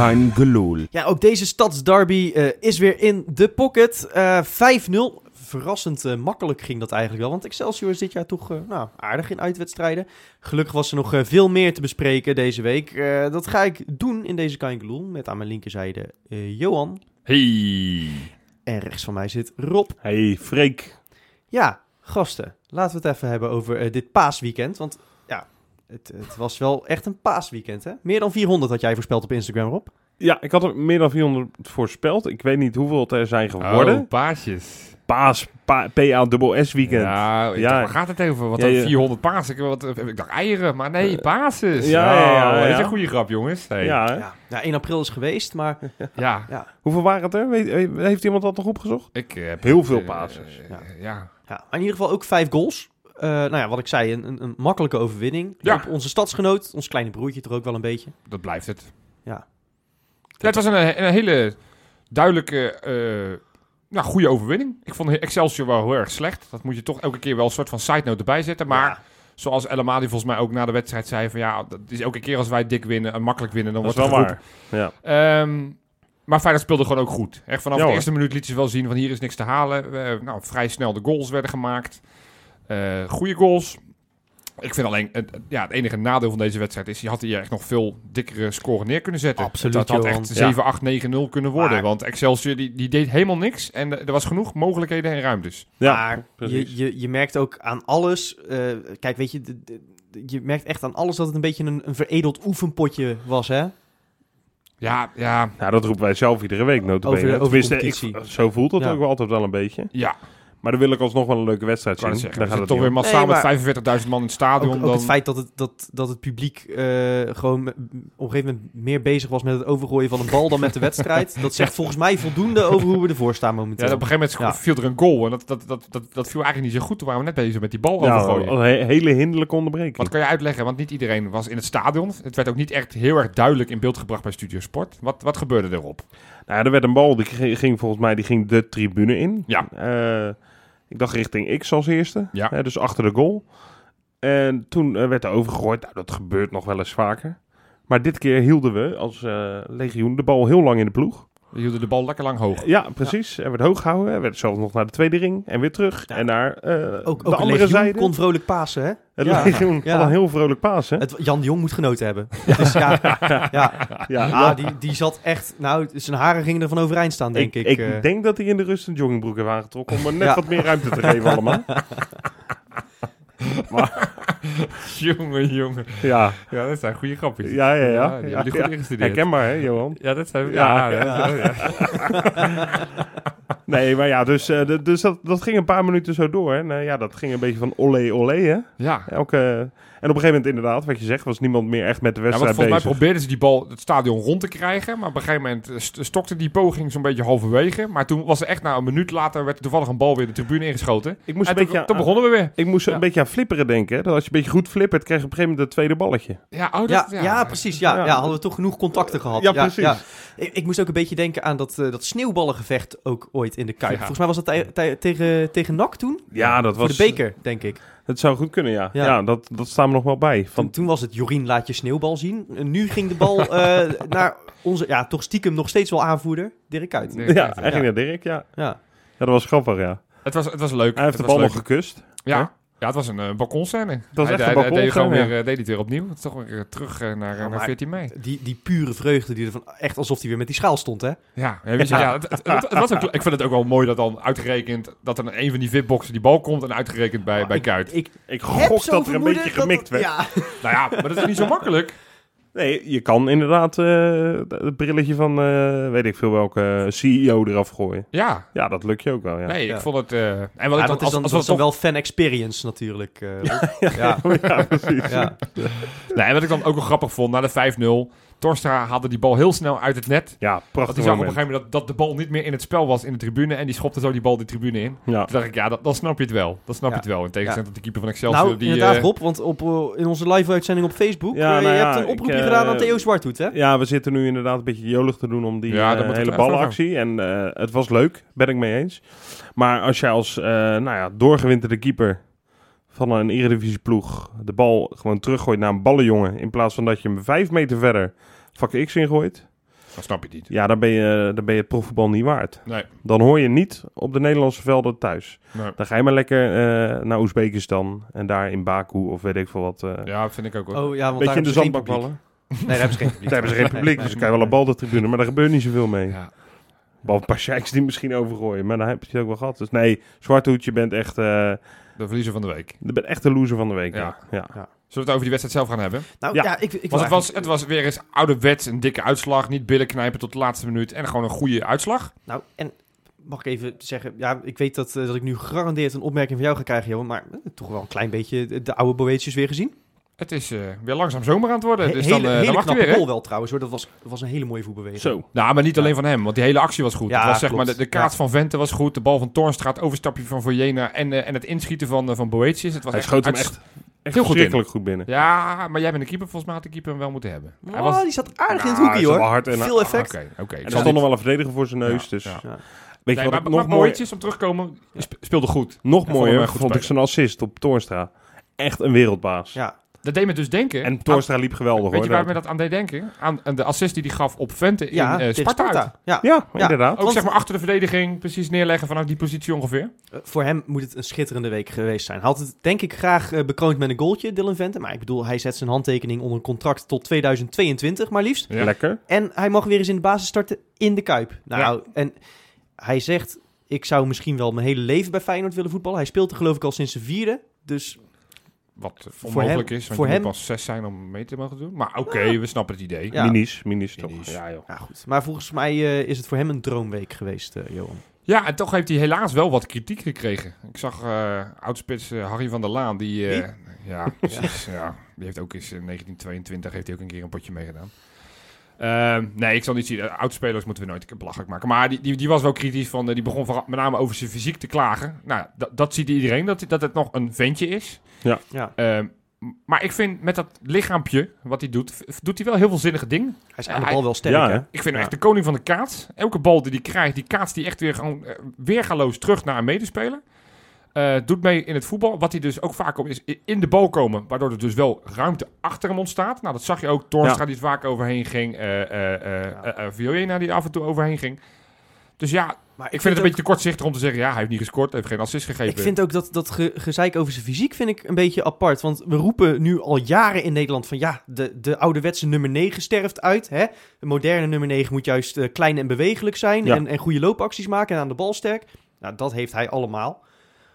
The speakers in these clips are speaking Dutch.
Kein gelul. Ja, ook deze stadsderby eh, is weer in de pocket. Eh 5-0. Verrassend eh, makkelijk ging dat eigenlijk wel. Want Excelsior is dit jaar toch eh, nou, aardig in uitwedstrijden. Gelukkig was er nog eh, veel meer te bespreken deze week. Eh, dat ga ik doen in deze Kaingeloel. Met aan mijn linkerzijde eh, Johan. Hey. En rechts van mij zit Rob. Hey, Freek. Ja, gasten. Laten we het even hebben over eh, dit paasweekend. Want ja, het, het was wel echt een paasweekend hè. Meer dan 400 had jij voorspeld op Instagram Rob. Ja, ik had er meer dan 400 voorspeld. Ik weet niet hoeveel het er zijn geworden. Oh, paasjes. Paas, pa, PA-dubbel-S weekend. Ja, ik Ja. dacht, waar gaat het over? Wat Ja, ja. 400 paas? Ik, wat, ik dacht eieren, maar nee, pases. ja, ja, ja, Oh, Dat is ja. een goede grap, jongens. Hey. Ja? Ja, ja 1 april is geweest, maar Ja. ja, Hoeveel waren het er? Weet, heeft iemand dat nog opgezocht? Ik heb Heel veel eh, eh, Ja. ja. Ja, maar in ieder geval ook vijf goals. Eh, nou ja, wat ik zei, een, een, een makkelijke overwinning. Ja. Op onze stadsgenoot, ons kleine broertje er ook wel een beetje. dat blijft het. Ja. Ja, het was een, een hele duidelijke, eh, nou, goede overwinning. Ik vond Excelsior wel heel erg slecht. Dat moet je toch elke keer wel een soort van side note erbij zetten. Maar Ja. zoals El Amadi volgens mij ook na de wedstrijd zei van ja, dat is elke keer als wij dik winnen en makkelijk winnen, dan Dat wordt wel er waar. Ehm, maar Feyenoord speelde gewoon ook goed. Echt vanaf Ja, de eerste minuut liet ze wel zien van hier is niks te halen. We- nou, vrij snel de goals werden gemaakt. Eh goede goals. Ik vind alleen, het, ja, het enige nadeel van deze wedstrijd is, je had hier echt nog veel dikkere scoren neer kunnen zetten. Absoluut, Dat had echt 7, 8, 9-0 kunnen worden. Maar- Want Excelsior die, die deed helemaal niks. En er was genoeg mogelijkheden en ruimtes. Ja, maar precies. je, je, je merkt ook aan alles... eh, kijk, weet je, de- de- de- je merkt echt aan alles dat het een beetje een, een veredeld oefenpotje was, hè? Ja, ja, Nou, dat roepen wij zelf iedere week, notabene. Over de- over Tenminste, competitie. ik, zo voelt het Ja. ook wel altijd wel een beetje. ja. Maar dan wil ik alsnog wel een leuke wedstrijd zien. zeggen. Daar We gaat zitten het toch weer massaal Nee, met 45.000 man in het stadion. Ook, ook dan... het feit dat het, dat, dat het publiek eh, gewoon me- op een gegeven moment meer bezig was met het overgooien van een bal dan met de wedstrijd. Dat zegt volgens mij voldoende over hoe we ervoor staan momenteel. Ja, op een gegeven moment Ja. viel er een goal. En dat, dat, dat, dat, dat viel eigenlijk niet zo goed. Toen waren we net bezig met die bal Ja, overgooien. een he- hele hinderlijke onderbreking. Wat kan je uitleggen? Want niet iedereen was in het stadion. Het werd ook niet echt heel erg duidelijk in beeld gebracht bij Studio Sport. Wat, wat gebeurde erop? Nou, er werd een bal, die ging, ging volgens mij die ging de tribune in. Ja. Eh, ik dacht richting X als eerste. Ja. Hè, dus achter de goal. En toen eh, werd er overgegooid. Nou, dat gebeurt nog wel eens vaker. Maar dit keer hielden we als eh, legioen de bal heel lang in de ploeg. We hielden de bal lekker lang hoog. Ja, precies. Er werd hoog gehouden. Er werd zelfs nog naar de tweede ring en weer terug. Ja. En naar eh, ook ook de andere legioen zijde. kon vrolijk pasen, hè? Het Ja. legioen Ja. had een heel vrolijk paas, hè? Het, Jan de Jong moet genoten hebben. Dus ja, ja, Ja, Ah, die, die zat echt... Nou, zijn haren gingen ervan overeind staan, denk ik. ik, eh. denk dat hij in de rust een joggingbroek heeft aangetrokken om er net Ja. wat meer ruimte te geven allemaal. jongen, jongen. Ja, Ja, dat zijn goede grapjes. ja, ja. ja. die hebben ja, goed ja. ingestudeerd. Herkenbaar, hè, Johan? Ja, dat zijn... Ja, Ja, ja, ja. Nee, maar ja, dus, eh, dus dat, dat ging een paar minuten zo door. Hè. Nou, ja, dat ging een beetje van olé olé, hè. Ja. Elke, en op een gegeven moment inderdaad, wat je zegt, was niemand meer echt met de Ja, want wedstrijd volgens mij bezig. probeerden ze die bal het stadion rond te krijgen. Maar op een gegeven moment eh, st- stokte die poging zo'n beetje halverwege. Maar toen was er echt, nou een minuut later, werd er toevallig een bal weer de tribune ingeschoten. ik moest, En een toen, beetje, toen aan, begonnen we weer. ik moest Ja. een beetje aan flipperen denken. Hè. Dat als je een beetje goed flippert, krijg je op een gegeven moment het tweede balletje. Ja, oh, ja, dat, ja. precies. Ja, Ja. ja. hadden we toch genoeg contacten gehad. Ja, precies. Ik, ik moest ook een beetje denken aan dat, eh, dat sneeuwballengevecht ook ooit in de Kuip. Ja. Volgens mij was dat tegen, tegen NAC toen? Ja, dat Voor was... de beker, denk ik. Het zou goed kunnen, ja. Ja, Ja. dat, dat staan we nog wel bij. Van, toen was het Jorien laat je sneeuwbal zien. En nu ging de bal eh, naar onze, ja, toch stiekem nog steeds wel aanvoerder, Dirk Kuyt. Nee. ja, hij Ja. ging naar Dirk, ja. Ja. Ja, dat was grappig, ja. Het was, het was leuk. Hij heeft de Het was bal nog leuk. gekust. Ja. Ja, het was een uh, balkonscène. was Hij- echt hij- een hij deed gewoon weer, eh, deed hij het weer opnieuw. Het is toch weer eh, terug eh, naar, eh, Ja, naar maar- 14 mei. Die, die pure vreugde, die ervan, echt alsof hij weer met die schaal stond, hè? Ja, ja, weet je, ja. het, het, het- het was ook, ik vind het ook wel mooi dat dan uitgerekend dat er een van die VIP-boxen die bal komt en uitgerekend bij, bij ik, Kuit. Ik Ik heb gok dat er een beetje dat gemikt werd. Ja. Nou ja, maar dat is niet zo makkelijk. Nee, je kan inderdaad eh, het brilletje van eh, weet ik veel welke CEO eraf gooien. Ja, Ja, dat lukt je ook wel, ja. nee, ik Ja. vond het... eh, en wat Ja, ik dan, dat is als, dan, als dat dan toch- wel fan experience natuurlijk. eh, ja. ja, precies. Ja. Nee, en wat ik dan ook wel grappig vond, na de 5-0... Torstra haalde die bal heel snel uit het net. Ja, Want prachtig hij zag op een gegeven moment dat, dat de bal niet meer in het spel was in de tribune. En die schopte zo die bal de tribune in. Ja. Toen dacht ik, ja, dat, dan snap je het wel. Dan snap Ja. je het wel. In tegenstelling tot de keeper van Excelsior. Nou, die, inderdaad, eh, Rob, want op, eh, in onze live-uitzending op Facebook... Ja, eh, nou je ja, hebt een ik, oproepje gedaan aan Theo Zwarthoed, hè? ja, we zitten nu inderdaad een beetje jolig te doen om die Ja, dat moet ik hele balactie. En eh, het was leuk, ben ik mee eens. Maar als jij als eh, nou ja, doorgewinterde keeper van een eredivisieploeg de bal gewoon teruggooit naar een ballenjongen... in plaats van dat je hem vijf meter verder vak X ingooit... Dan snap je het niet. Ja, dan ben je, dan ben je het profvoetbal niet waard. Nee. Dan hoor je niet op de Nederlandse velden thuis. nee. Dan ga je maar lekker eh, naar Oezbekistan en daar in Baku of weet ik veel wat. eh Ja, vind ik ook wel. Oh ja, want beetje daar in de zandbak. Nee, daar hebben ze geen publiek. Daar hebben ze geen publiek, dus dan kan je wel een bal de tribune, maar daar gebeurt niet zoveel mee. Ja. Behalve een paar sheiks die misschien overgooien, maar dan heb je het ook wel gehad. Dus nee, Zwarte Hoedje bent echt, eh, De verliezer van de week. je bent echt de loser van de week. Ja. Ja. Ja. Zullen we het over die wedstrijd zelf gaan hebben? Nou Ja. ja, ik, ik Want het was, het was weer eens ouderwets, een dikke uitslag. Niet billen knijpen tot de laatste minuut. En gewoon een goede uitslag. Nou, en mag ik even zeggen, ja, ik weet dat, eh, dat ik nu gegarandeerd een opmerking van jou ga krijgen, Johan, maar eh, toch wel een klein beetje de, de oude Boetjes weer gezien. Het is eh, weer langzaam zomer aan het worden. He- dus hele dan, eh, hele dan mag hij knappe weer, goal wel trouwens hoor, dat was, dat was een hele mooie voetbeweging. Zo. Nou, maar niet alleen van hem, want die hele actie was goed. Ja, het was, zeg maar, de, Ja. van Vente was goed, de bal van Toornstra, het overstapje van Vojena en, eh, en het inschieten van, uh, van Boetius. Het was Hij echt, schoot hem echt, echt heel goed verschrikkelijk goed binnen. Ja, maar jij bent de keeper, volgens mij had de keeper hem wel moeten hebben. Hij Oh, was... die zat aardig in het hoekje hoor. hard en- Veel effect. Oké, oké. Er zal stond nog wel een verdediger voor zijn neus, Ja, dus weet je Nee, wat nog maar mooi, Boetius, om terugkomen, sp- speelde goed. nog mooier een goed vond ik zijn assist op Toornstra. Echt een wereldbaas. Ja, Dat deed me dus denken... En Toornstra liep geweldig Weet hoor. je waar me dat aan deed denken? Aan, aan de assist die hij gaf op Vente in ja eh, tegen Sparta. Sparta. Ja. Ja, Ja. inderdaad. Ook zeg maar achter de verdediging, precies neerleggen vanuit die positie ongeveer. Eh, voor hem moet het een schitterende week geweest zijn. Hij had het denk ik graag eh, bekroond met een goaltje, Dylan Vente. Maar ik bedoel, hij zet zijn handtekening onder een contract tot 2022 maar liefst. Ja. Lekker. En hij mag weer eens in de basis starten in de Kuip. Nou, en hij zegt, ik zou misschien wel mijn hele leven bij Feyenoord willen voetballen. Hij speelt er geloof ik al sinds zijn vierde. Dus Wat onmogelijk hem- is, want voor je hem- moet pas zes zijn om mee te mogen doen. Maar oké, we snappen het idee. Ja. Minis, minis toch. Minis. Ja, joh. ja, goed. Maar volgens mij eh, is het voor hem een droomweek geweest, eh, Johan. Ja, en toch heeft hij helaas wel wat kritiek gekregen. Ik zag eh oudspits Harry van der Laan, die... eh, ja, precies. ja. Die heeft ook eens in 1922 heeft hij ook een keer een potje meegedaan. Ehm, nee, ik zal niet zien. Eh, Oudspelers moeten we nooit belachelijk maken. Maar die, die, die was wel kritisch. Van, eh, die begon vooral met name over zijn fysiek te klagen. Nou, dat, dat ziet iedereen, dat, dat het nog een ventje is. Ja, Ehm, maar ik vind met dat lichaampje, wat hij doet, doet hij wel heel veel zinnige dingen. hij is aan de hij- bal wel sterk, Ja, hè? Ik vind hem Ja. echt de koning van de kaats. Elke bal die hij krijgt, die kaats die echt weer gewoon eh, weergaloos terug naar een medespeler. Eh, doet mee in het voetbal. Wat hij dus ook vaak op is in de bal komen, waardoor er dus wel ruimte achter hem ontstaat. Nou, dat zag je ook. Toornstra Ja. die er vaak overheen ging. eh eh eh Vioena die af en toe overheen ging. Dus ja, Maar ik vind het een beetje te kortzichtig om te zeggen... ja, hij heeft niet gescoord, heeft geen assist gegeven. Ik vind ook dat, dat ge- gezeik over zijn fysiek vind ik een beetje apart. Want we roepen nu al jaren in Nederland van ja, de, de ouderwetse nummer 9 sterft uit. Hè? De moderne nummer 9 moet juist klein en bewegelijk zijn Ja. en, en goede loopacties maken en aan de bal sterk. Nou, dat heeft hij allemaal.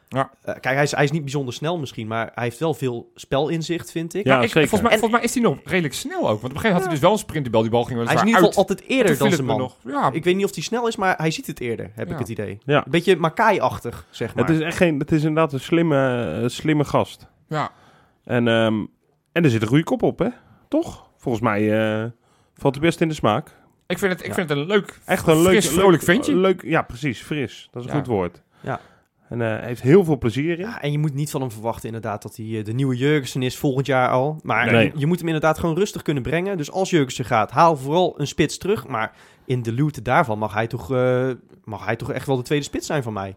Ja. Eh, kijk, hij is, hij is niet bijzonder snel misschien, maar hij heeft wel veel spelinzicht, vind ik. Ja, ik, zeker. Volgens mij, En- volgens mij is hij nog redelijk snel ook. Want op een gegeven moment had hij dus wel een sprint. Die bal die bal ging wel hij is in ieder geval uit. altijd eerder dan zijn het man. nog. Ja, Ik weet niet of hij snel is, maar hij ziet het eerder, heb Ja. ik het idee. Ja. Een beetje Makai-achtig, zeg maar. Het is echt geen, het is inderdaad een slimme, eh, slimme gast. ja. En, ehm, en er zit een goede kop op, hè? Toch? Volgens mij eh, valt hij best in de smaak. Ik vind het, ik Ja. vind het een leuk, Echt een leuk, fris, vrolijk leuk, ventje. Leuk, ja, precies. Fris. Dat is een Ja. goed woord. Ja. En eh, hij heeft heel veel plezier in. Ja, en je moet niet van hem verwachten inderdaad dat hij eh, de nieuwe Jurgensen is volgend jaar al. Maar Nee. je, je moet hem inderdaad gewoon rustig kunnen brengen. Dus als Jurgensen gaat, haal vooral een spits terug. Maar in de luwte daarvan mag hij toch, eh, mag hij toch echt wel de tweede spits zijn van mij.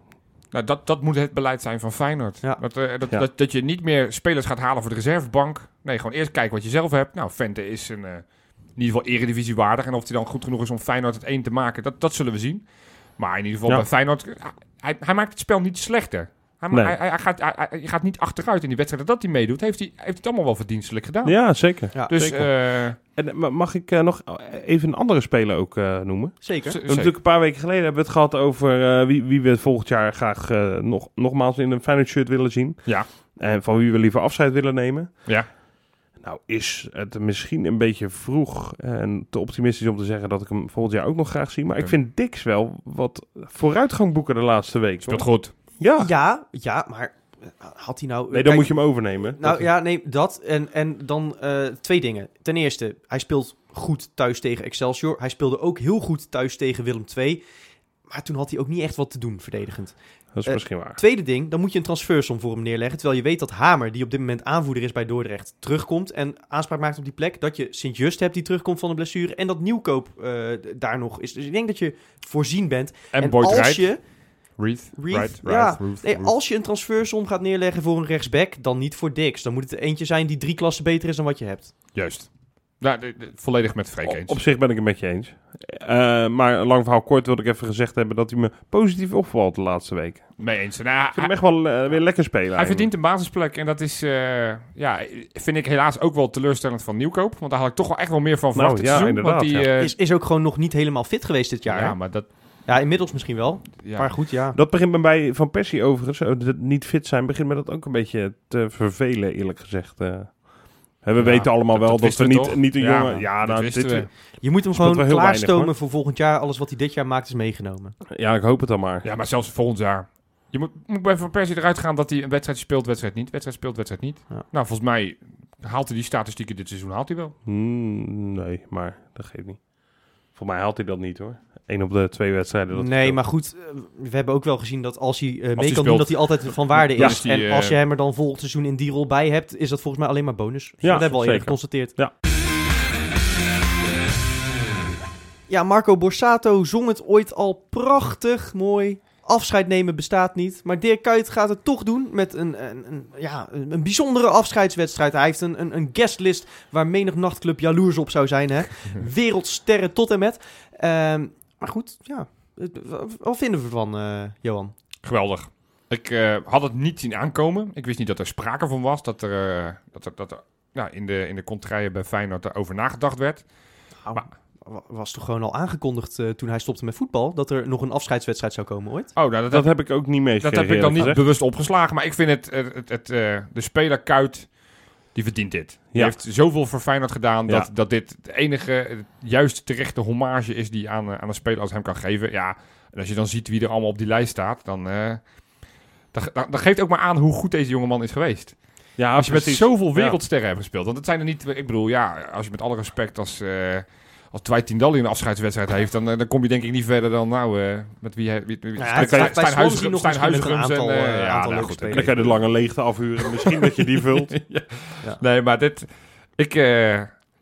Nou, dat, dat moet het beleid zijn van Feyenoord. Ja. Dat, eh, dat, Ja. dat, dat je niet meer spelers gaat halen voor de reservebank. Nee, gewoon eerst kijken wat je zelf hebt. Nou, Vente is een, eh, in ieder geval eredivisie waardig. En of hij dan goed genoeg is om Feyenoord het één te maken, dat, dat zullen we zien. Maar in ieder geval Ja. bij Feyenoord, hij, hij maakt het spel niet slechter. Hij, Nee. hij, hij gaat, hij, hij gaat niet achteruit in die wedstrijden dat hij meedoet. Heeft hij, heeft hij het allemaal wel verdienstelijk gedaan. Ja, zeker. Ja, dus zeker. eh, En eh, ma- mag ik eh, nog even een andere speler ook eh, noemen? zeker. z- zeker. natuurlijk een paar weken geleden hebben we het gehad over eh, wie, wie we volgend jaar graag eh, nog, nogmaals in een Feyenoord shirt willen zien. Ja. En van wie we liever afscheid willen nemen. Ja. Nou is het misschien een beetje vroeg en te optimistisch om te zeggen dat ik hem volgend jaar ook nog graag zie. Maar ik vind Dix wel wat vooruitgang boeken de laatste week. Speelt hoor. goed. Ja. Ja, ja, maar eh, had hij nou... Nee, dan kijk, moet je hem overnemen. Nou Dat- ja, nee, dat. En, en dan eh, twee dingen. Ten eerste, hij speelt goed thuis tegen Excelsior. Hij speelde ook heel goed thuis tegen Willem II. Maar toen had hij ook niet echt wat te doen, verdedigend. Dat is eh, misschien waar. Tweede ding, dan moet je een transfersom voor hem neerleggen. Terwijl je weet dat Hamer, die op dit moment aanvoerder is bij Dordrecht, terugkomt en aanspraak maakt op die plek. Dat je Sint-Just hebt die terugkomt van de blessure. En dat Nieuwkoop eh, daar nog is. Dus ik denk dat je voorzien bent. En, Boyd als je, Reed. Reed, Wright, ja. Nee, als je een transfersom gaat neerleggen voor een rechtsback, dan niet voor Dix. Dan moet het eentje zijn die drie klassen beter is dan wat je hebt. Juist. Nou, de- de- volledig met Freek Op, eens. op zich ben ik het met je eens. Eh, maar lang verhaal kort wilde ik even gezegd hebben dat hij me positief opvalt de laatste week. Ik Mee eens. Nou, vind hem hij, echt wel eh, weer lekker spelen. hij eigenlijk. verdient een basisplek en dat is, eh, ja, vind ik helaas ook wel teleurstellend van Nieuwkoop. Want daar had ik toch wel echt wel meer van verwacht Nou, dit ja, seizoen. Want inderdaad, die, ja. Is, is ook gewoon nog niet helemaal fit geweest dit jaar. ja, maar dat... ja inmiddels misschien wel. Ja. Maar goed, ja. Dat begint me bij Van Persie overigens. dat niet fit zijn begint me dat ook een beetje te vervelen, eerlijk gezegd. We Ja, weten allemaal dat- wel dat we niet, toch? niet een Ja, jongen... Ja, dat nou, dit, we. Je moet hem gewoon weinig, klaarstomen voor volgend jaar. Alles wat hij dit jaar maakt is meegenomen. ja, ik hoop het dan maar. Ja, maar zelfs volgend jaar. Je moet, moet bij Van Persie eruit gaan dat hij een wedstrijd speelt, wedstrijd niet. Wedstrijd speelt, wedstrijd niet. Ja. Nou, volgens mij haalt hij die statistieken dit seizoen haalt hij wel. Hmm, nee, maar dat geeft niet. Voor mij haalt hij dat niet hoor. Eén op de twee wedstrijden. Dat nee, maar goed. eh, we hebben ook wel gezien dat als hij eh, mee kan speelt. doen, dat hij altijd van waarde is. die, en eh, als je hem er dan volgend seizoen in die rol bij hebt, is dat volgens mij alleen maar bonus. Dus Ja, dat hebben we al eerder geconstateerd. Ja. Ja, Marco Borsato zong het ooit al prachtig mooi. Afscheid nemen bestaat niet. Maar Dirk Kuyt gaat het toch doen met een, een, een, ja, een, bijzondere afscheidswedstrijd. Hij heeft een, een, een guestlist waar menig nachtclub jaloers op zou zijn. Hè? Wereldsterren tot en met. Ehm, maar goed, ja. Wat vinden we ervan, eh, Johan? Geweldig. Ik eh, had het niet zien aankomen. Ik wist niet dat er sprake van was. Dat er, eh, dat er, dat er ja, in, de, in de contraien bij Feyenoord erover nagedacht werd. Maar, was toch gewoon al aangekondigd eh, toen hij stopte met voetbal... dat er nog een afscheidswedstrijd zou komen ooit? Oh, nou, dat, Dat dat, heb ik ook niet meegekregen. heb ik dan niet bewust opgeslagen. Maar ik vind het, het, het, het, eh, de speler Kuit, die verdient dit. Die Ja. heeft zoveel voor Feyenoord gedaan... Dat, Ja. dat dit de enige juist terechte hommage is die aan, eh, aan een speler als hem kan geven. Ja, en als je dan ziet wie er allemaal op die lijst staat... dan, eh dat, dat, dat geeft ook maar aan hoe goed deze jongeman is geweest. Ja, Als je met zoveel Ja. wereldsterren hebt gespeeld. Want het zijn er niet... Ik bedoel, ja, als je met alle respect als... eh als Dwight Tindalli een afscheidswedstrijd heeft, dan, eh, dan kom je denk ik niet verder dan nou eh, met wie hij... Wie, wie, Nou ja, Stijn- nog een Huisgrums en, aantal, eh, ja, aantal nou goed. Dan kan je de lange leegte afhuren. Misschien dat je die vult. Nee, maar dit... Ik, eh,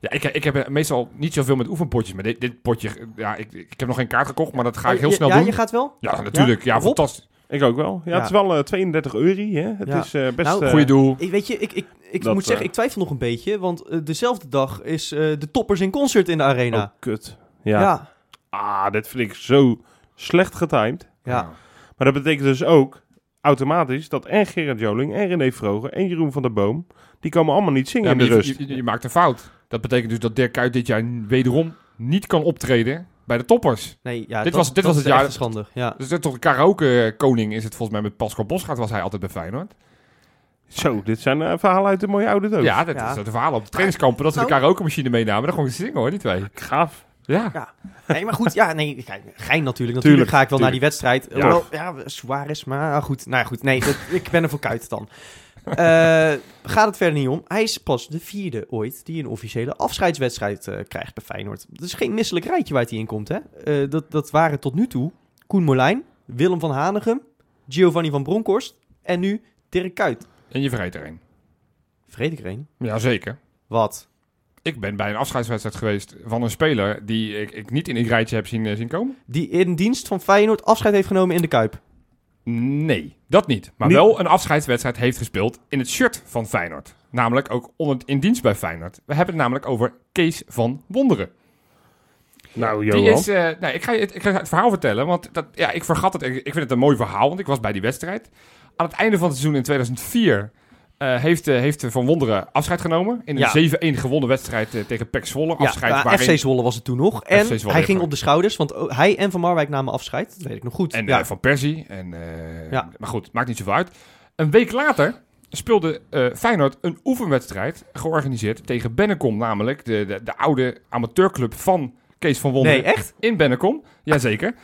ja, ik, ik heb meestal niet zoveel met oefenpotjes. Maar dit, dit potje... Ja, ik, ik heb nog geen kaart gekocht, maar dat ga ik Oh, heel je- snel ja, doen. je gaat wel? Ja, natuurlijk. Ja, Rob? fantastisch. Ik ook wel. Ja, Ja. het is wel eh, 32 euro. Hè? Het Ja. is eh, best... Nou, eh, Goeie doel. Ik, weet je, ik, ik, ik Dat, moet zeggen, eh, ik twijfel nog een beetje. Want eh, dezelfde dag is eh, de toppers in concert in de arena. Oh, kut. Ja. ja. Ah, dit vind ik zo slecht getimed. ja. Maar dat betekent dus ook automatisch dat en Gerard Joling en René Vroger en Jeroen van der Boom... die komen allemaal niet zingen Ja, in de je, rust. je, je- je maakt een fout. Dat betekent dus dat Dirk Kuyt dit jaar wederom niet kan optreden bij de toppers. Nee, ja, Dit dat- was- dit dat was het jaar- schande. Ja. Dus dat is toch de karaoke-koning is het volgens mij met Pascal Bosgaard was hij altijd bij Feyenoord. Zo, dit zijn eh, verhalen uit de mooie oude doos. Ja, dat Ja. is het verhaal op de trainingskampen. Dat ze de Nou- karaoke-machine meenamen. Dan gewoon zingen hoor, die twee. Gaaf. Ja. Nee, maar goed, ja, nee, kijk, gein natuurlijk. Natuurlijk ga ik wel naar die wedstrijd. Ja. Ja, ja Suarez, maar ah, goed. Nou ja, goed, nee, dat- ik ben er voor kuit dan. Eh, gaat het verder niet om. Hij is pas de vierde ooit die een officiële afscheidswedstrijd eh, krijgt bij Feyenoord. Dat is geen misselijk rijtje waar hij in komt, hè. Eh, dat, dat waren tot nu toe Koen Molijn, Willem van Hanegem, Giovanni van Bronckhorst en nu Dirk Kuyt. En je vergeet er een. Vergeet ik er een? Jazeker. Wat? Ik ben bij een afscheidswedstrijd geweest van een speler die ik, ik niet in een rijtje heb zien, eh, zien komen. Die in dienst van Feyenoord afscheid heeft genomen in de Kuip. Nee, dat niet. Maar Niet- wel een afscheidswedstrijd heeft gespeeld in het shirt van Feyenoord. Namelijk ook onder, in dienst bij Feyenoord. We hebben het namelijk over Kees van Wonderen. Nou, Die Johan. is, eh, nou, ik, ga je het, ik ga het verhaal vertellen, want dat, ja, ik vergat het. Ik, ik vind het een mooi verhaal, want ik was bij die wedstrijd. Aan het einde van het seizoen in 2004 eh, heeft, eh, heeft Van Wonderen afscheid genomen. In een Ja. 7-1 gewonnen wedstrijd eh, tegen PEC Zwolle. Afscheid ja, waarin... FC Zwolle was het toen nog. En hij ging op de schouders, want ook hij en Van Marwijk namen afscheid. Dat weet ik nog goed. En ja. Van Persie. En, Ja. Maar goed, maakt niet zoveel uit. Een week later speelde Feyenoord een oefenwedstrijd georganiseerd tegen Bennekom. Namelijk de, de, de oude amateurclub van Kees van Wonderen. nee, echt? In Bennekom, jazeker.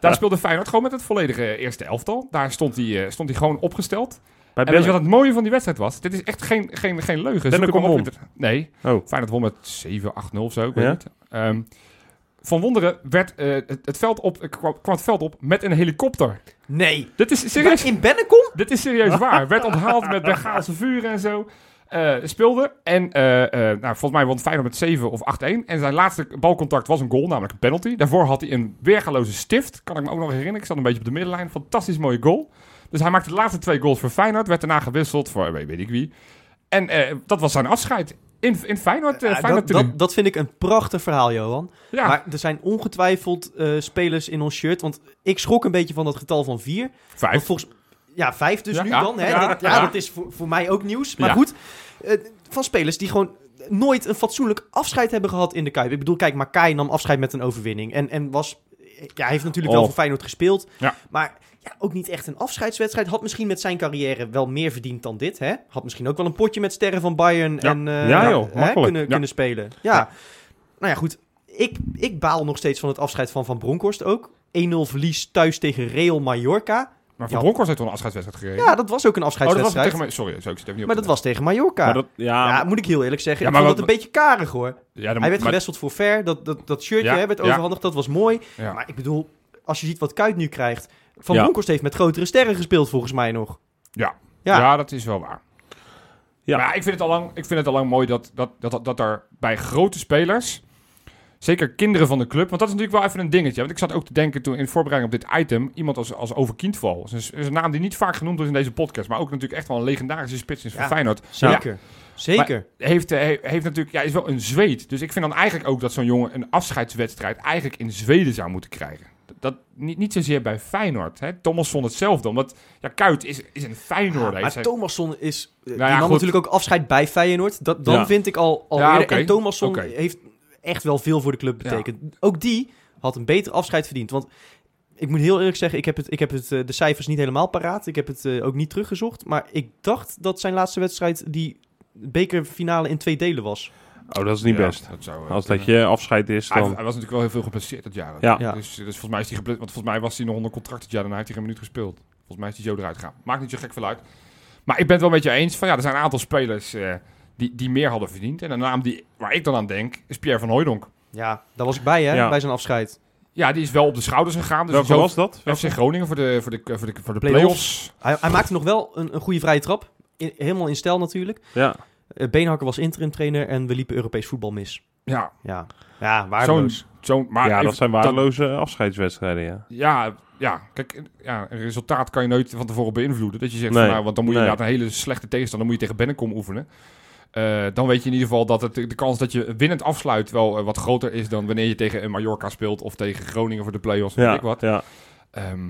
Daar speelde Feyenoord gewoon met het volledige eerste elftal. Daar stond hij, stond hij gewoon opgesteld. Bij En weet je wat het mooie van die wedstrijd was? Dit is echt geen, geen, geen leugen. Zoek op Nee, Oh, Feyenoord won met 7-8-0 of zo, ik weet Ja? niet. Ehm, van Wonderen werd, eh, het, het veld op, kwam, kwam het veld op met een helikopter. Nee. Dit is serieus, In Bennekom? dit is serieus waar. Werd onthaald met Bengaalse vuren en zo. Eh, speelde. En eh, eh, nou, volgens mij won Feyenoord met 7 of 8-1. En zijn laatste balcontact was een goal, namelijk een penalty. Daarvoor had hij een weergaloze stift. Kan ik me ook nog herinneren. Ik zat een beetje op de middenlijn. Fantastisch mooie goal. Dus hij maakte de laatste twee goals voor Feyenoord. Werd daarna gewisseld voor weet, ik wie. En eh, dat was zijn afscheid. In, in Feyenoord, eh, Feyenoord dat, tenue. dat, dat vind ik een prachtig verhaal, Johan. ja, Maar er zijn ongetwijfeld eh, spelers in ons shirt. Want ik schrok een beetje van dat getal van vier. Vijf. volgens, ja, vijf dus Ja, nu ja, dan. Hè? ja, dat, ja, ja. dat is voor, voor mij ook nieuws. Maar goed, van spelers die gewoon nooit een fatsoenlijk afscheid hebben gehad in de Kuip. Ik bedoel, kijk, Makai nam afscheid met een overwinning. En, en was, ja, hij heeft natuurlijk wel Oh. voor Feyenoord gespeeld. Ja. Maar ja, ook niet echt een afscheidswedstrijd. Had misschien met zijn carrière wel meer verdiend dan dit. Hè? Had misschien ook wel een potje met sterren van Bayern Ja. en, eh, Ja, joh, hè, makkelijk. kunnen, kunnen spelen. Ja. Nou ja, goed. Ik, ik baal nog steeds van het afscheid van Van Bronckhorst ook. 1-0 verlies thuis tegen Real Mallorca. Maar Van. Bronckhorst heeft toch een afscheidswedstrijd gekregen? Ja, dat was ook een oh, dat was afscheidswedstrijd. tegen mij. Sorry, zo, ik zit even niet op maar dat was tegen Mallorca. Dat, ja, ja, moet ik heel eerlijk zeggen. Ja, ik maar vond dat een beetje karig hoor. Ja, dan- Hij werd maar- gewisseld voor Ver. Dat, dat, dat shirtje werd ja. overhandigd. Dat was mooi. Maar ik bedoel, als je ziet wat Kuit nu krijgt. Van Ja. Bronckhorst heeft met grotere sterren gespeeld volgens mij nog. Ja. Ja. Ja. dat is wel waar. Ja. Maar ja, ik vind het al lang, ik vind het al lang mooi dat, dat, dat, dat er bij grote spelers, zeker kinderen van de club, want dat is natuurlijk wel even een dingetje. Want ik zat ook te denken toen in voorbereiding op dit item, iemand als, als Over Kindval. Dat is, een- is een naam die niet vaak genoemd wordt in deze podcast, maar ook natuurlijk echt wel een legendarische spits is Ja. voor Feyenoord. Zeker. Zeker. Heeft, eh, he- heeft natuurlijk, ja, is wel een Zweed. Dus ik vind dan eigenlijk ook dat zo'n jongen een afscheidswedstrijd eigenlijk in Zweden zou moeten krijgen. Dat, niet, niet zozeer bij Feyenoord. Hè. Thomas vond hetzelfde, omdat ja, Kuit is, is een Feyenoord. maar Thomasson is... eh, ja, nam goed. natuurlijk ook afscheid bij Feyenoord. Dat, dan Ja. vind ik al, al Ja. En Thomasson heeft echt wel veel voor de club Ja. betekend. Ook die had een beter afscheid verdiend. Want ik moet heel eerlijk zeggen, ik heb, het, ik heb het, eh, de cijfers niet helemaal paraat. Ik heb het eh, ook niet teruggezocht. Maar ik dacht dat zijn laatste wedstrijd die bekerfinale in twee delen was. Oh, dat is niet Ja, best. Dat zou, eh, Als dat je afscheid is, Hij, dan... hij was natuurlijk wel heel veel geblesseerd dat jaar. Ja. Ja. Dus, dus volgens mij is hij geblesseerd. Want volgens mij was hij nog onder contract dit jaar. Daarna heeft hij geen minuut gespeeld. Volgens mij is hij zo eruit gegaan. Maakt niet zo gek veel uit. Maar ik ben het wel met je eens. Van, ja, er zijn een aantal spelers eh, die, die meer hadden verdiend. En een naam die, waar ik dan aan denk, is Pierre van Hooijdonk. Ja, daar was ik bij, hè, Ja. bij zijn afscheid. Ja, die is wel op de schouders gegaan. Dus Welke zo was dat? FC Groningen voor de, voor de, voor de, voor de Play-offs. play-offs. Hij, hij maakte nog wel een, een goede vrije trap. In- helemaal in stijl natuurlijk. Ja. Eh, Beenhakker was interim trainer en we liepen Europees voetbal mis. Ja, Ja, ja waardeloos. zo'n... Maar ja, even- dat zijn waardeloze afscheidswedstrijden, ja. Ja, ja, kijk, ja, een resultaat kan je nooit van tevoren beïnvloeden. Dat je zegt, Nee, van, nou, want dan moet je nee. inderdaad een hele slechte tegenstander, dan moet je tegen Bennekom oefenen. Eh, dan weet je in ieder geval dat het, de kans dat je winnend afsluit wel eh, wat groter is dan wanneer je tegen een Mallorca speelt of tegen Groningen voor de play-offs, weet Ja, ik wat. ja. Ehm,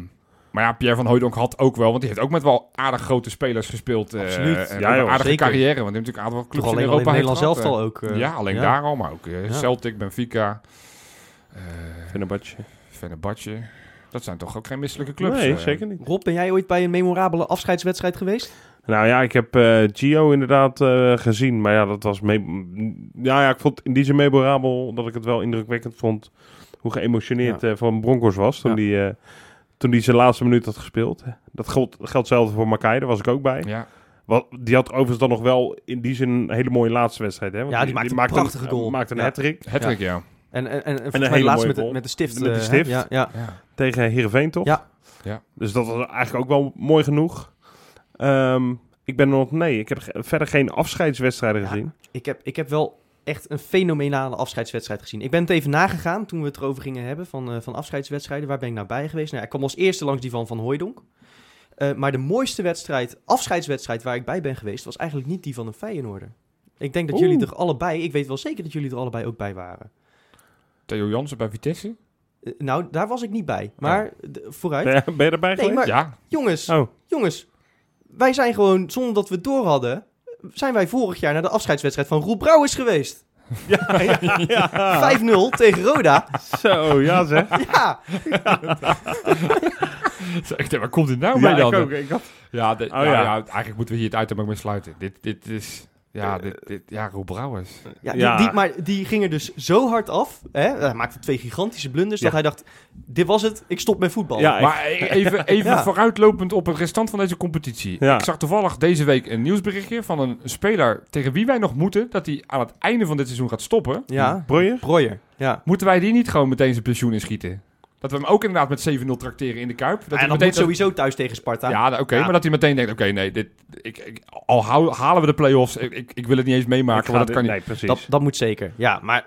maar ja, Pierre van Hooijdonk had ook wel, want die heeft ook met wel aardig grote spelers gespeeld. eh, Absoluut. en Ja, joh, aardige zeker. carrière, want hij heeft natuurlijk een aantal Toch clubs in alleen al in Europa Nederland zelf gehad, al eh. ook. eh, ja, alleen ja. daar al, maar ook eh, Ja. Celtic, Benfica, eh Fenerbahce. Fenerbahce. Dat zijn toch ook geen misselijke clubs? Nee, eh. zeker niet. Rob, ben jij ooit bij een memorabele afscheidswedstrijd geweest? Nou ja, ik heb eh, Gio inderdaad eh, gezien. Maar ja, dat was... Me ja, ja, ik vond in die zin memorabel dat ik het wel indrukwekkend vond... hoe geëmotioneerd eh, van Broncos was toen Ja. die... toen die zijn laatste minuut had gespeeld. Dat geldt, geldt hetzelfde voor Makai, daar was ik ook bij. Ja, Wat, die had overigens dan nog wel in die zin een hele mooie laatste wedstrijd. Hè? Want Ja, die maakte een prachtige goal. maakte een Ja. hat-trick Hattrick, ja. En, en, en, volgens een mij hele laatst mooie met de, goal. met de stift. Met de eh, stift. Ja, ja. ja. tegen Heerenveen, toch? Ja. Ja. Dus dat was eigenlijk ook wel mooi genoeg. Ehm, ik ben nog... Nee, ik heb ge- verder geen afscheidswedstrijden Ja. gezien. Ik, heb, ik heb wel echt een fenomenale afscheidswedstrijd gezien. Ik ben het even nagegaan toen we het erover gingen hebben van, eh, van afscheidswedstrijden. Waar ben ik nou bij geweest? Nou, ik kwam als eerste langs die van Van Hooijdonk. Eh, maar de mooiste wedstrijd, afscheidswedstrijd waar ik bij ben geweest, was eigenlijk niet die van een Feyenoorder. Ik denk dat Oeh. jullie er allebei, ik weet wel zeker dat jullie er allebei ook bij waren. Theo Jansen bij Vitesse? Eh, nou, daar was ik niet bij. Maar vooruit. Ben je, ben je erbij Nee, geweest? maar- Ja. Jongens, Oh, jongens. Wij zijn gewoon, zonder dat we het door hadden, zijn wij vorig jaar naar de afscheidswedstrijd van Roel Brouwers geweest. ja, ja, ja. 5-0 tegen Roda. Zo, ja zeg. Ja, Ik denk, waar komt dit nou Ja, mee dan? ik ook. Ik had... Ja, de- Oh, ja, ja. ja, eigenlijk moeten we hier het item ook mee sluiten. Dit, dit is... Ja, dit, dit, ja, Roel Brouwers. ja, Ja. Die, die- maar die ging er dus zo hard af. Hè? Hij maakte twee gigantische blunders. Ja. Dat hij dacht, dit was het, ik stop met voetbal. Ja, Maar e- even, even Ja. vooruitlopend op het restant van deze competitie. Ja. Ik zag toevallig deze week een nieuwsberichtje van een speler tegen wie wij nog moeten, dat hij aan het einde van dit seizoen gaat stoppen. ja. Breuer? Breuer. Ja. Moeten wij die niet gewoon meteen zijn pensioen inschieten? Dat we hem ook inderdaad met 7-0 trakteren in de Kuip. Dat en hij dat meteen moet sowieso thuis tegen Sparta. Ja, nou, oké, Ja. maar dat hij meteen denkt, oké, nee, dit, ik, ik, al hou- halen we de play-offs, ik, ik, ik wil het niet eens meemaken, want dat dit- kan niet. Precies. dat, dat moet zeker. Ja, maar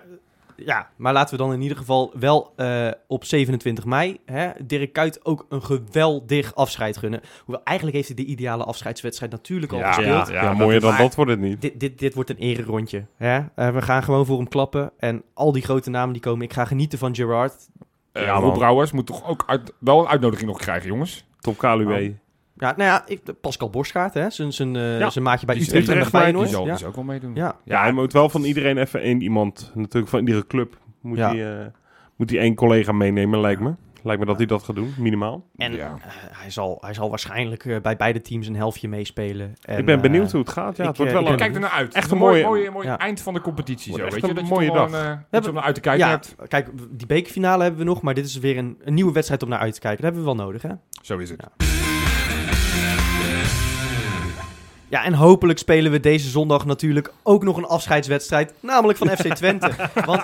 ja, maar laten we dan in ieder geval wel eh, op 27 mei hè, Dirk Kuyt ook een geweldig afscheid gunnen. Hoewel eigenlijk heeft hij de ideale afscheidswedstrijd natuurlijk al Ja, gespeeld. ja, Ja, mooier dan dat wordt het niet. Dit, dit, dit wordt een ererondje. Hè? Eh, we gaan gewoon voor hem klappen. En al die grote namen die komen. Ik ga genieten van Gerard. Eh, Ja, Rob man. Brouwers moet toch ook uit, wel een uitnodiging nog krijgen, jongens. Top Kaluwe. Oh. Ja, nou ja, ik, Pascal Borstgaard, hè? Zijn, zijn, eh, Ja, zijn maatje bij Die is Utrecht en bij Utrecht, Die zal, Ja. zal ook wel meedoen. Ja. Ja, hij moet wel van iedereen even één iemand, natuurlijk van iedere club, moet, hij, eh, moet hij één collega meenemen, lijkt me. Lijkt me dat hij dat gaat doen, minimaal. En Ja. eh, hij, zal, hij zal waarschijnlijk eh, bij beide teams een helftje meespelen. En, ik ben benieuwd eh, hoe het gaat. Ja, ik, het wordt wel ik een... Kijk er naar uit. Echt een een mooi, mooie- mooie, mooie Ja. eind van de competitie. Zo, weet je, dat je mooie wel dag. eh, iets om naar uit te kijken Ja, hebt. kijk, die bekerfinale hebben we nog, maar dit is weer een, een nieuwe wedstrijd om naar uit te kijken. Dat hebben we wel nodig, hè? Zo is het. Ja. En hopelijk spelen we deze zondag natuurlijk ook nog een afscheidswedstrijd, namelijk van FC Twente. Want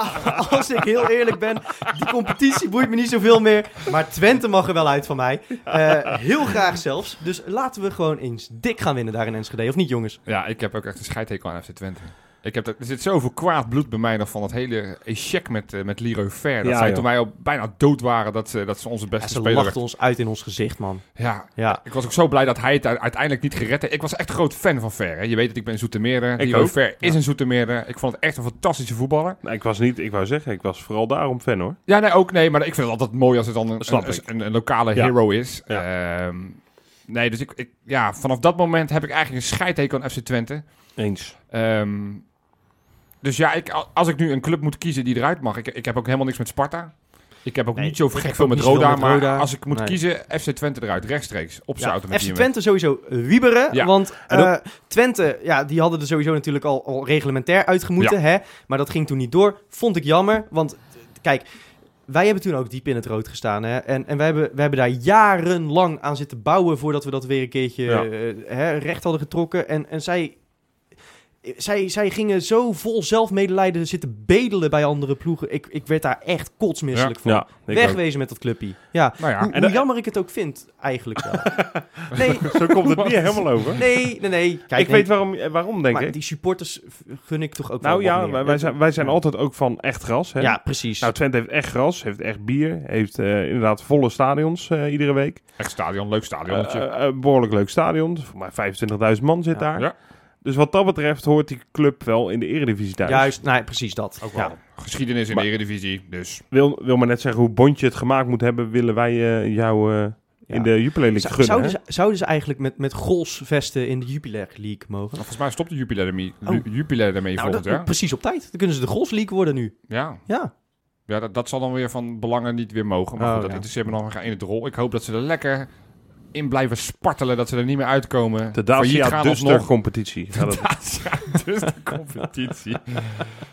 als ik heel eerlijk ben, die competitie boeit me niet zoveel meer, maar Twente mag er wel uit van mij. Eh, heel graag zelfs. Dus laten we gewoon eens dik gaan winnen daar in Enschede, of niet jongens? Ja, ik heb ook echt een scheidhekel aan FC Twente. Ik heb, dat- er zit zoveel kwaad bloed bij mij nog van het hele echec met, eh, met Leroy Fair. Dat Ja, zij joh. toen wij al bijna dood waren dat ze, dat ze onze Ja, beste ze speler ons uit in ons gezicht, man. Ja, Ja, ik was ook zo blij dat hij het uiteindelijk niet gered heeft. Ik was echt een groot fan van Fair. Hè. Je weet dat ik ben een Zoetermeerder. Leroy ook. Fair is Ja. een Zoetermeerder. Ik vond het echt een fantastische voetballer. Nee, ik was niet, ik wou zeggen, ik was vooral daarom fan hoor. Ja, nee, ook nee. Maar ik vind het altijd mooi als het dan een, Dat een, ik. een, een lokale Ja. hero is. Ehm, nee, dus ik, ik, ja, vanaf dat moment heb ik eigenlijk een scheidhekel aan FC Twente. Eens. Ehm, dus ja, ik, als ik nu een club moet kiezen die eruit mag. Ik, ik heb ook helemaal niks met Sparta. Ik heb ook Nee, niet zo gek veel met Roda. met maar Roda. als ik moet Nee. kiezen, FC Twente eruit. Rechtstreeks. Op Ja, met FC Twente sowieso wieberen. Ja. Want eh, Twente, ja, die hadden er sowieso natuurlijk al, al reglementair uitgemoeten. Hè? Maar dat ging toen niet door. Vond ik jammer. Want kijk, wij hebben toen ook diep in het rood gestaan. Hè? En, en wij, hebben, wij hebben daar jarenlang aan zitten bouwen voordat we dat weer een keertje Ja. eh, hè, recht hadden getrokken. En, en zij, zij, zij gingen zo vol zelfmedelijden zitten bedelen bij andere ploegen. Ik, ik werd daar echt kotsmisselijk van. Ja, ik ook. Wegwezen met dat clubje. Ja, Nou ja, hoe, en hoe jammer ik het ook vind, eigenlijk wel. nee, Zo komt het niet helemaal over. nee, nee, nee. Kijk, ik nee, weet waarom, waarom denk maar ik. die supporters gun ik toch ook Nou wel wat ja, meer. wij, wij zijn, wij zijn altijd ook van echt gras. Hè? Ja, precies. Nou, Twente heeft echt gras, heeft echt bier, heeft eh, inderdaad volle stadions eh, iedere week. echt stadion. Leuk stadionnetje. Eh, eh, behoorlijk leuk stadion. Voor mij 25.000 man zit Ja. daar. Ja. Dus wat dat betreft hoort die club wel in de eredivisie thuis. Juist, nee, precies dat. ook wel. Ja. Geschiedenis in Maar- de Eredivisie. Dus Wil, wil maar net zeggen hoe Bondje het gemaakt moet hebben, willen wij eh, jou eh, Ja. in de Jupiler League gunnen. zouden, ze, zouden ze eigenlijk met, met golsvesten in de Jupiler League mogen? volgens mij stopt de Jupiler ermee, Oh. Jupiler ermee Nou, volgend dat, jaar. precies op tijd. Dan kunnen ze de Golf League worden nu. Ja, Ja. ja dat, dat zal dan weer van belangen niet weer mogen. Maar Oh, goed, dat ja. interesseert me nog geen ene rol. Ik hoop dat ze er lekker in blijven spartelen. Dat ze er niet meer uitkomen. De Dacia gaan Duster alsnog. competitie. Het- Dacia dus de competitie.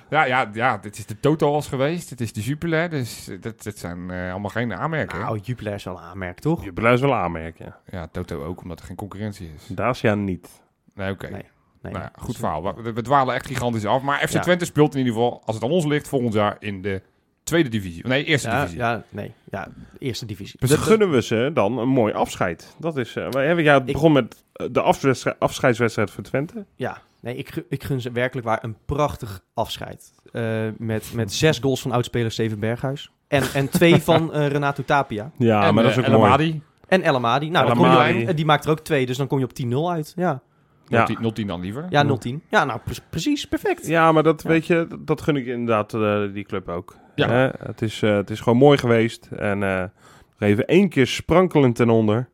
ja, ja, ja, dit is de Toto was geweest. Het is de Jupiler. Dus dit, dit zijn eh, allemaal geen aanmerkingen. Nou, Jupiler is wel een aanmerk, toch? Jupiler is wel aanmerken. ja. Ja, Toto ook, omdat er geen concurrentie is. Dacia niet. Nee, oké. Nee. Nee. Nou, goed verhaal. We, we dwalen echt gigantisch af. Maar FC Ja. Twente speelt in ieder geval, als het aan ons ligt, volgend jaar in de tweede divisie. Nee, eerste Ja, divisie. ja, nee. Ja, eerste divisie. Dus Dat- gunnen we ze dan een mooi afscheid. Dat is, eh, wij hebben, ja, het Ik- begon met eh, de afscheidswedstrijd, afscheidswedstrijd voor Twente. Ja, nee, ik, ik gun ze werkelijk waar een prachtig afscheid. Eh, met, met zes goals van oudspeler Steven Berghuis. En, en twee van Renato Tapia. Ja, en, maar dat is ook El mooi. En El Amadi. Nou, dan El je, die maakt er ook twee, dus dan kom je op 10-0 uit. Ja, Ja. 0-10 0-10 dan liever. ja 0-10. Ja, nou, pre- precies, perfect. Ja, maar dat Ja. weet je, dat- gun ik inderdaad die club ook. Ja. Het, is, eh, het is gewoon mooi geweest. En eh, nog even één keer sprankelend ten onder.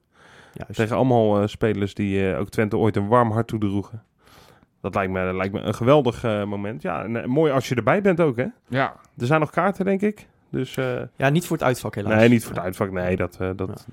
Juist. Tegen allemaal eh, spelers die ook Twente ooit een warm hart toedroegen. Dat lijkt me, lijkt me een geweldig moment. Ja, en, mooi als je erbij bent ook, hè? Ja, Er zijn nog kaarten, denk ik. Dus Ja, niet voor het uitvak helaas. nee, niet voor het uitvak. Nee, dat, dat, Ja. dat,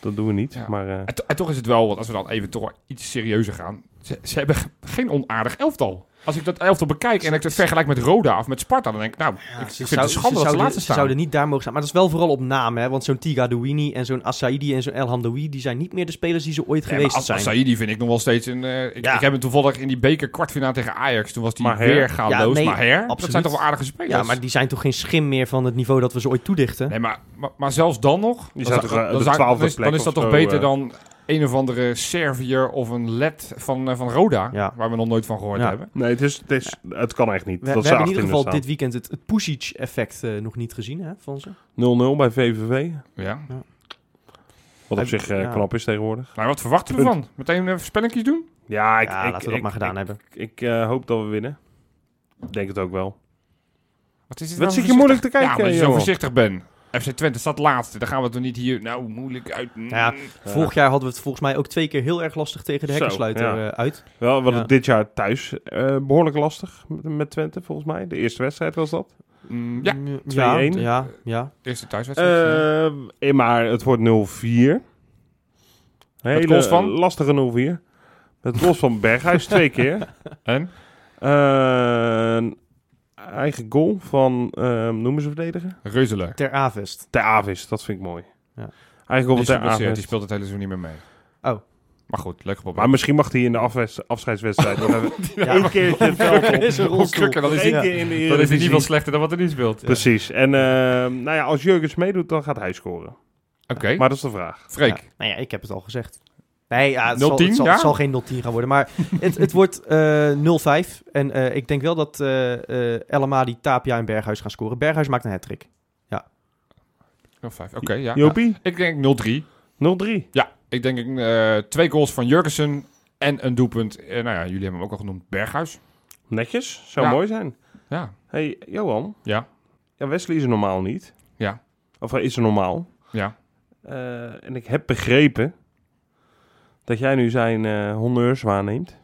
dat doen we niet. Ja. Maar en, to- en toch is het wel, want als we dan even toch iets serieuzer gaan. Ze, ze hebben ge- geen onaardig elftal. Als ik dat elftal bekijk en ik het vergelijk met Roda of met Sparta, dan denk ik, nou, ik, ik vind het schande dat ze zouden, laatste ze staan. zouden niet daar mogen staan. Maar dat is wel vooral op naam, hè. Want zo'n Tiga Douini en zo'n Assaidi en zo'n El Hamdoui... die zijn niet meer de spelers die ze ooit geweest zijn. Assaidi vind ik nog wel steeds een... eh, ik, Ja. ik heb hem toevallig in die beker kwartfinale tegen Ajax. Toen was die weer gaanloos. Ja, nee, maar her, dat zijn toch wel aardige spelers? ja, maar die zijn toch geen schim meer van het niveau dat we ze ooit toedichten? Nee, maar, maar, maar zelfs dan nog... Die dan, zou toch, dan, de zou- twaalfde dan is, dan plek is dat toch beter eh. dan een of andere Servier of een LED van, eh, van Roda, Ja. waar we nog nooit van gehoord Ja. hebben. Nee, het, is, het, is, het kan echt niet. We, dat we hebben in ieder geval dit weekend het, het Pusic-effect eh, nog niet gezien hè, van ze. 0-0 bij VVV. Ja. Wat op zich eh, ja. knap is tegenwoordig. Maar wat verwachten we van? Meteen een voorspellingjes doen? Ja, ik, ja, ik, laten we dat ik- maar gedaan ik, hebben. Ik, eh, hoop dat we winnen. Ik denk het ook wel. Wat, is het Wat nou zit je moeilijk te kijken, Ja, omdat je zo voorzichtig bent. FC Twente staat laatste. Dan gaan we er niet hier, nou, moeilijk uit. Nou ja, Ja. Vorig jaar hadden we het volgens mij ook twee keer heel erg lastig tegen de hekkensluiter ja. eh, uit. Wel, we hadden Ja. dit jaar thuis eh, behoorlijk lastig met, met Twente, volgens mij. De eerste wedstrijd was dat. Mm, ja, Mm, 2-1. Ja, ja, ja. eerste thuiswedstrijd. Eh, maar het wordt 0-4. Hele goals van? lastige 0-4. Met goals van Berghuis twee keer. en? Eigen goal van, eh, noemen ze verdediger? Reuzelen. Ter Avest. Ter Avis, dat vind ik mooi. Ja. Eigen goal Die, van is Ter geblesseerd, die speelt het hele seizoen niet meer mee. Oh. Maar goed, leuk geprobeerd. Maar misschien mag hij in de afwes- afscheidswedstrijd nog even Ja. één keertje het veld op. is een krukker, dan is hij, keer in de dan is hij niet veel slechter dan wat er nu speelt. Precies. En eh, nou ja, als Jurgens meedoet, dan gaat hij scoren. Oké, Maar dat is de vraag. Freek. Ja, nou ja, ik heb het al gezegd. Nee, ja, het, 0-10, zal, het, zal, ja? het zal geen 0-10 gaan worden. Maar het, het wordt eh 0-5. En eh, ik denk wel dat eh eh Amadi, Tapia en Berghuis gaan scoren. Berghuis maakt een hat-trick. 0-5. Oké, ja. ja. Jopie, Ik denk 0-3. 0-3. Ja, ik denk eh, twee goals van Jurgensen en een doelpunt. Eh, nou ja, jullie hebben hem ook al genoemd. Berghuis. Netjes, zou Ja. mooi zijn. Ja. hey, Johan. Ja. Ja, Wesley is er normaal niet. Ja. Of hij is er normaal. Ja. Eh, en ik heb begrepen dat jij nu zijn eh honneurs waarneemt.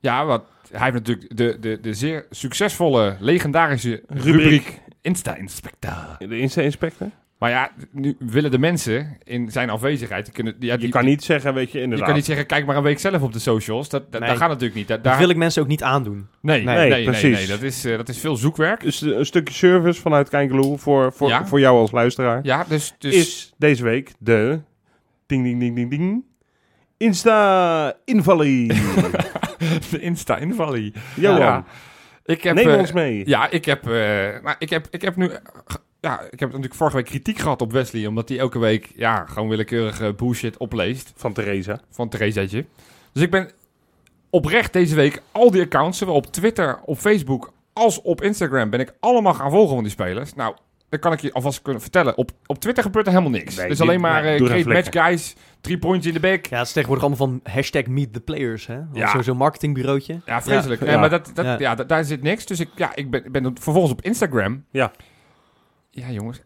Ja, wat, hij heeft natuurlijk de, de, de zeer succesvolle, legendarische Rubriek. rubriek, Insta-inspector. De Insta-inspector. Maar ja, nu willen de mensen in zijn afwezigheid... Die kunnen, ja, die, Je kan niet zeggen, weet je, je inderdaad. kan niet zeggen, kijk maar een week zelf op de socials. Dat, dat, Nee. dat gaat natuurlijk niet. Dat, Dat daar, wil ik mensen ook niet aandoen. nee, nee, Nee, nee, precies. nee, Dat, is, eh, dat is veel zoekwerk. Dus een stukje service vanuit Kijkeloe voor, voor, Ja. voor jou als luisteraar. Ja, dus... dus Is deze week de... Ding, ding, ding, ding, ding. Insta-invallie. de Insta-invallie. Johan, Ja. Ik heb, neem eh, ons mee. Ja, ik heb, eh, nou, ik heb, ik heb nu... Ja, ik heb natuurlijk vorige week kritiek gehad op Wesley, omdat hij elke week ja, gewoon willekeurige bullshit opleest Van Theresa. van Theresaatje. Dus ik ben oprecht deze week al die accounts, zowel op Twitter, op Facebook als op Instagram, ben ik allemaal gaan volgen van die spelers. Nou, dan kan ik je alvast kunnen vertellen. Op, op Twitter gebeurt er helemaal niks. Nee, dus die- alleen maar nee, eh, geen match guys, drie points in de bek. Ja, het is tegenwoordig allemaal van hashtag meet the players. Hè? Ja. Zo- Zo'n marketingbureautje. Ja, vreselijk. Ja. Maar dat, dat, Ja. ja. da- daar zit niks. Dus ik, ja, ik ben, ben vervolgens op Instagram. Ja. Ja, jongens.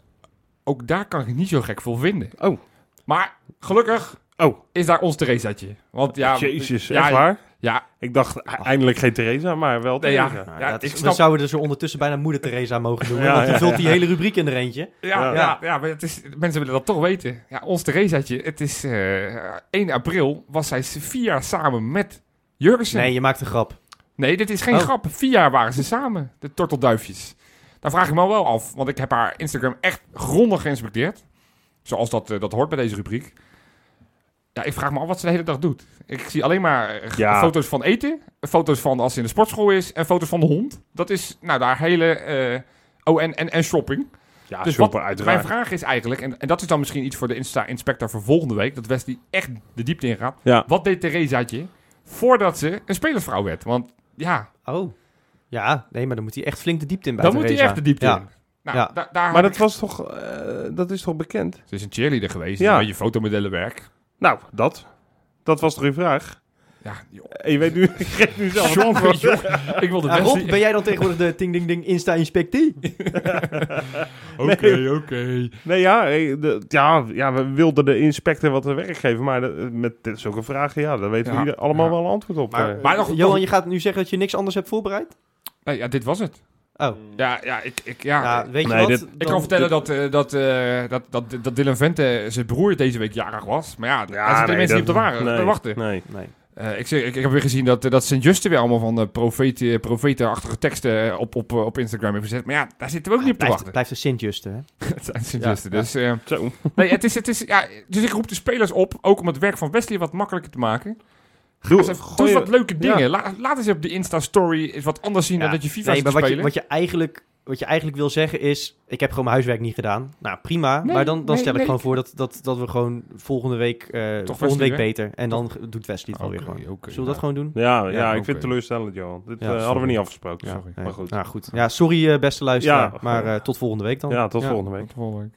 Ook daar kan ik niet zo gek veel vinden. Oh. Maar gelukkig Oh. is daar ons Theresaatje. Want ja, Jezus, ja, echt waar? Ja, Ik dacht e- eindelijk geen Theresa, maar wel Nee, ja. Theresa. Ja, dat ik is, snap- We zouden dus er ondertussen bijna moeder Teresa mogen doen. want die ja, vult ja. die hele rubriek in er eentje. ja, ja. Ja. ja, maar het is, mensen willen dat toch weten. Ja, ons Theresaatje, het is eh 1 april was zij vier jaar samen met Jurgensen. Nee, je maakt een grap. Nee, dit is geen Oh. grap. Vier jaar waren ze samen, de tortelduifjes. Daar vraag ik me wel af, want ik heb haar Instagram echt grondig geïnspecteerd. Zoals dat, eh, dat hoort bij deze rubriek. Ja, ik vraag me af wat ze de hele dag doet. Ik zie alleen maar eh, Ja. foto's van eten, foto's van als ze in de sportschool is en foto's van de hond. Dat is nou daar hele... eh, oh, en, en, en shopping. Ja, dus super, wat, uiteraard. mijn vraag is eigenlijk, en, en dat is dan misschien iets voor de Insta-inspector voor volgende week, dat Wesley echt de diepte in gaat. Ja. Wat deed Theresaatje voordat ze een spelersvrouw werd? Want ja, Oh. Ja, nee, maar dan moet hij echt flink de diepte in bij dan moet hij echt de diepte ja. in. Nou, Ja. da- daar Maar dat was toch... eh, dat is toch bekend? Ze is een cheerleader geweest, Ja. ja. een beetje fotomodellenwerk. Nou, dat. Dat was toch uw vraag? Ja, joh. En je weet nu... Ik geef nu zelf jongen. Ik wilde Ja, Wesley... Rob, ben jij dan tegenwoordig de ting ding ding insta inspectie? Oké, oké. Nee, ja, eh, de, ja, ja, we wilden de inspector wat te werk geven, maar de- met zulke vragen, ja, daar weten we Ja. allemaal Ja. wel een antwoord op. Maar, eh. Maar nog- Johan, je gaat nu zeggen dat je niks anders hebt voorbereid? Nee, ja, dit was het. Oh, Ja, ja, ik, ik, ja, ja, weet je nee, wat? dit- ik kan vertellen dat, eh, dat, eh, dat, dat, dat Dylan Vente zijn broer deze week jarig was. Maar ja, daar zitten nee, mensen niet op te, waren, nee, wachten. Nee. Nee. Eh, ik, zeg, ik, ik heb weer gezien dat, dat Sint-Juste weer allemaal van de profete, profetenachtige teksten op, op, op Instagram heeft gezet. Maar ja, daar zitten we ook niet op te wachten. blijft een Sint-Juste, hè? Het zijn Sint-Juste. Ja, dus, Zo. nee, het is, het is, ja, dus ik roep de spelers op, ook om het werk van Wesley wat makkelijker te maken. Doe, Doe, doe eens gooi- wat leuke dingen. ja. La- laat eens op de Insta-story wat anders zien Ja. dan dat je FIFA Nee, maar wat je, wat je eigenlijk wat je eigenlijk wil zeggen is, ik heb gewoon mijn huiswerk niet gedaan. Nou, prima. Nee, maar dan, dan nee, stel ik nee. gewoon voor dat, dat, dat we gewoon volgende week, eh, Toch volgende week beter. En dan doet Wesley het wel weer gewoon. oké, Zullen we dat gewoon doen? Ja, ja, Ja, ik vind het teleurstellend, Johan. Dit Ja, eh, hadden we niet afgesproken. Sorry. Maar goed. Nou goed. Ja, sorry eh, beste luisteraar. Ja, maar eh, tot volgende week dan. Ja, tot volgende week. Tot volgende week.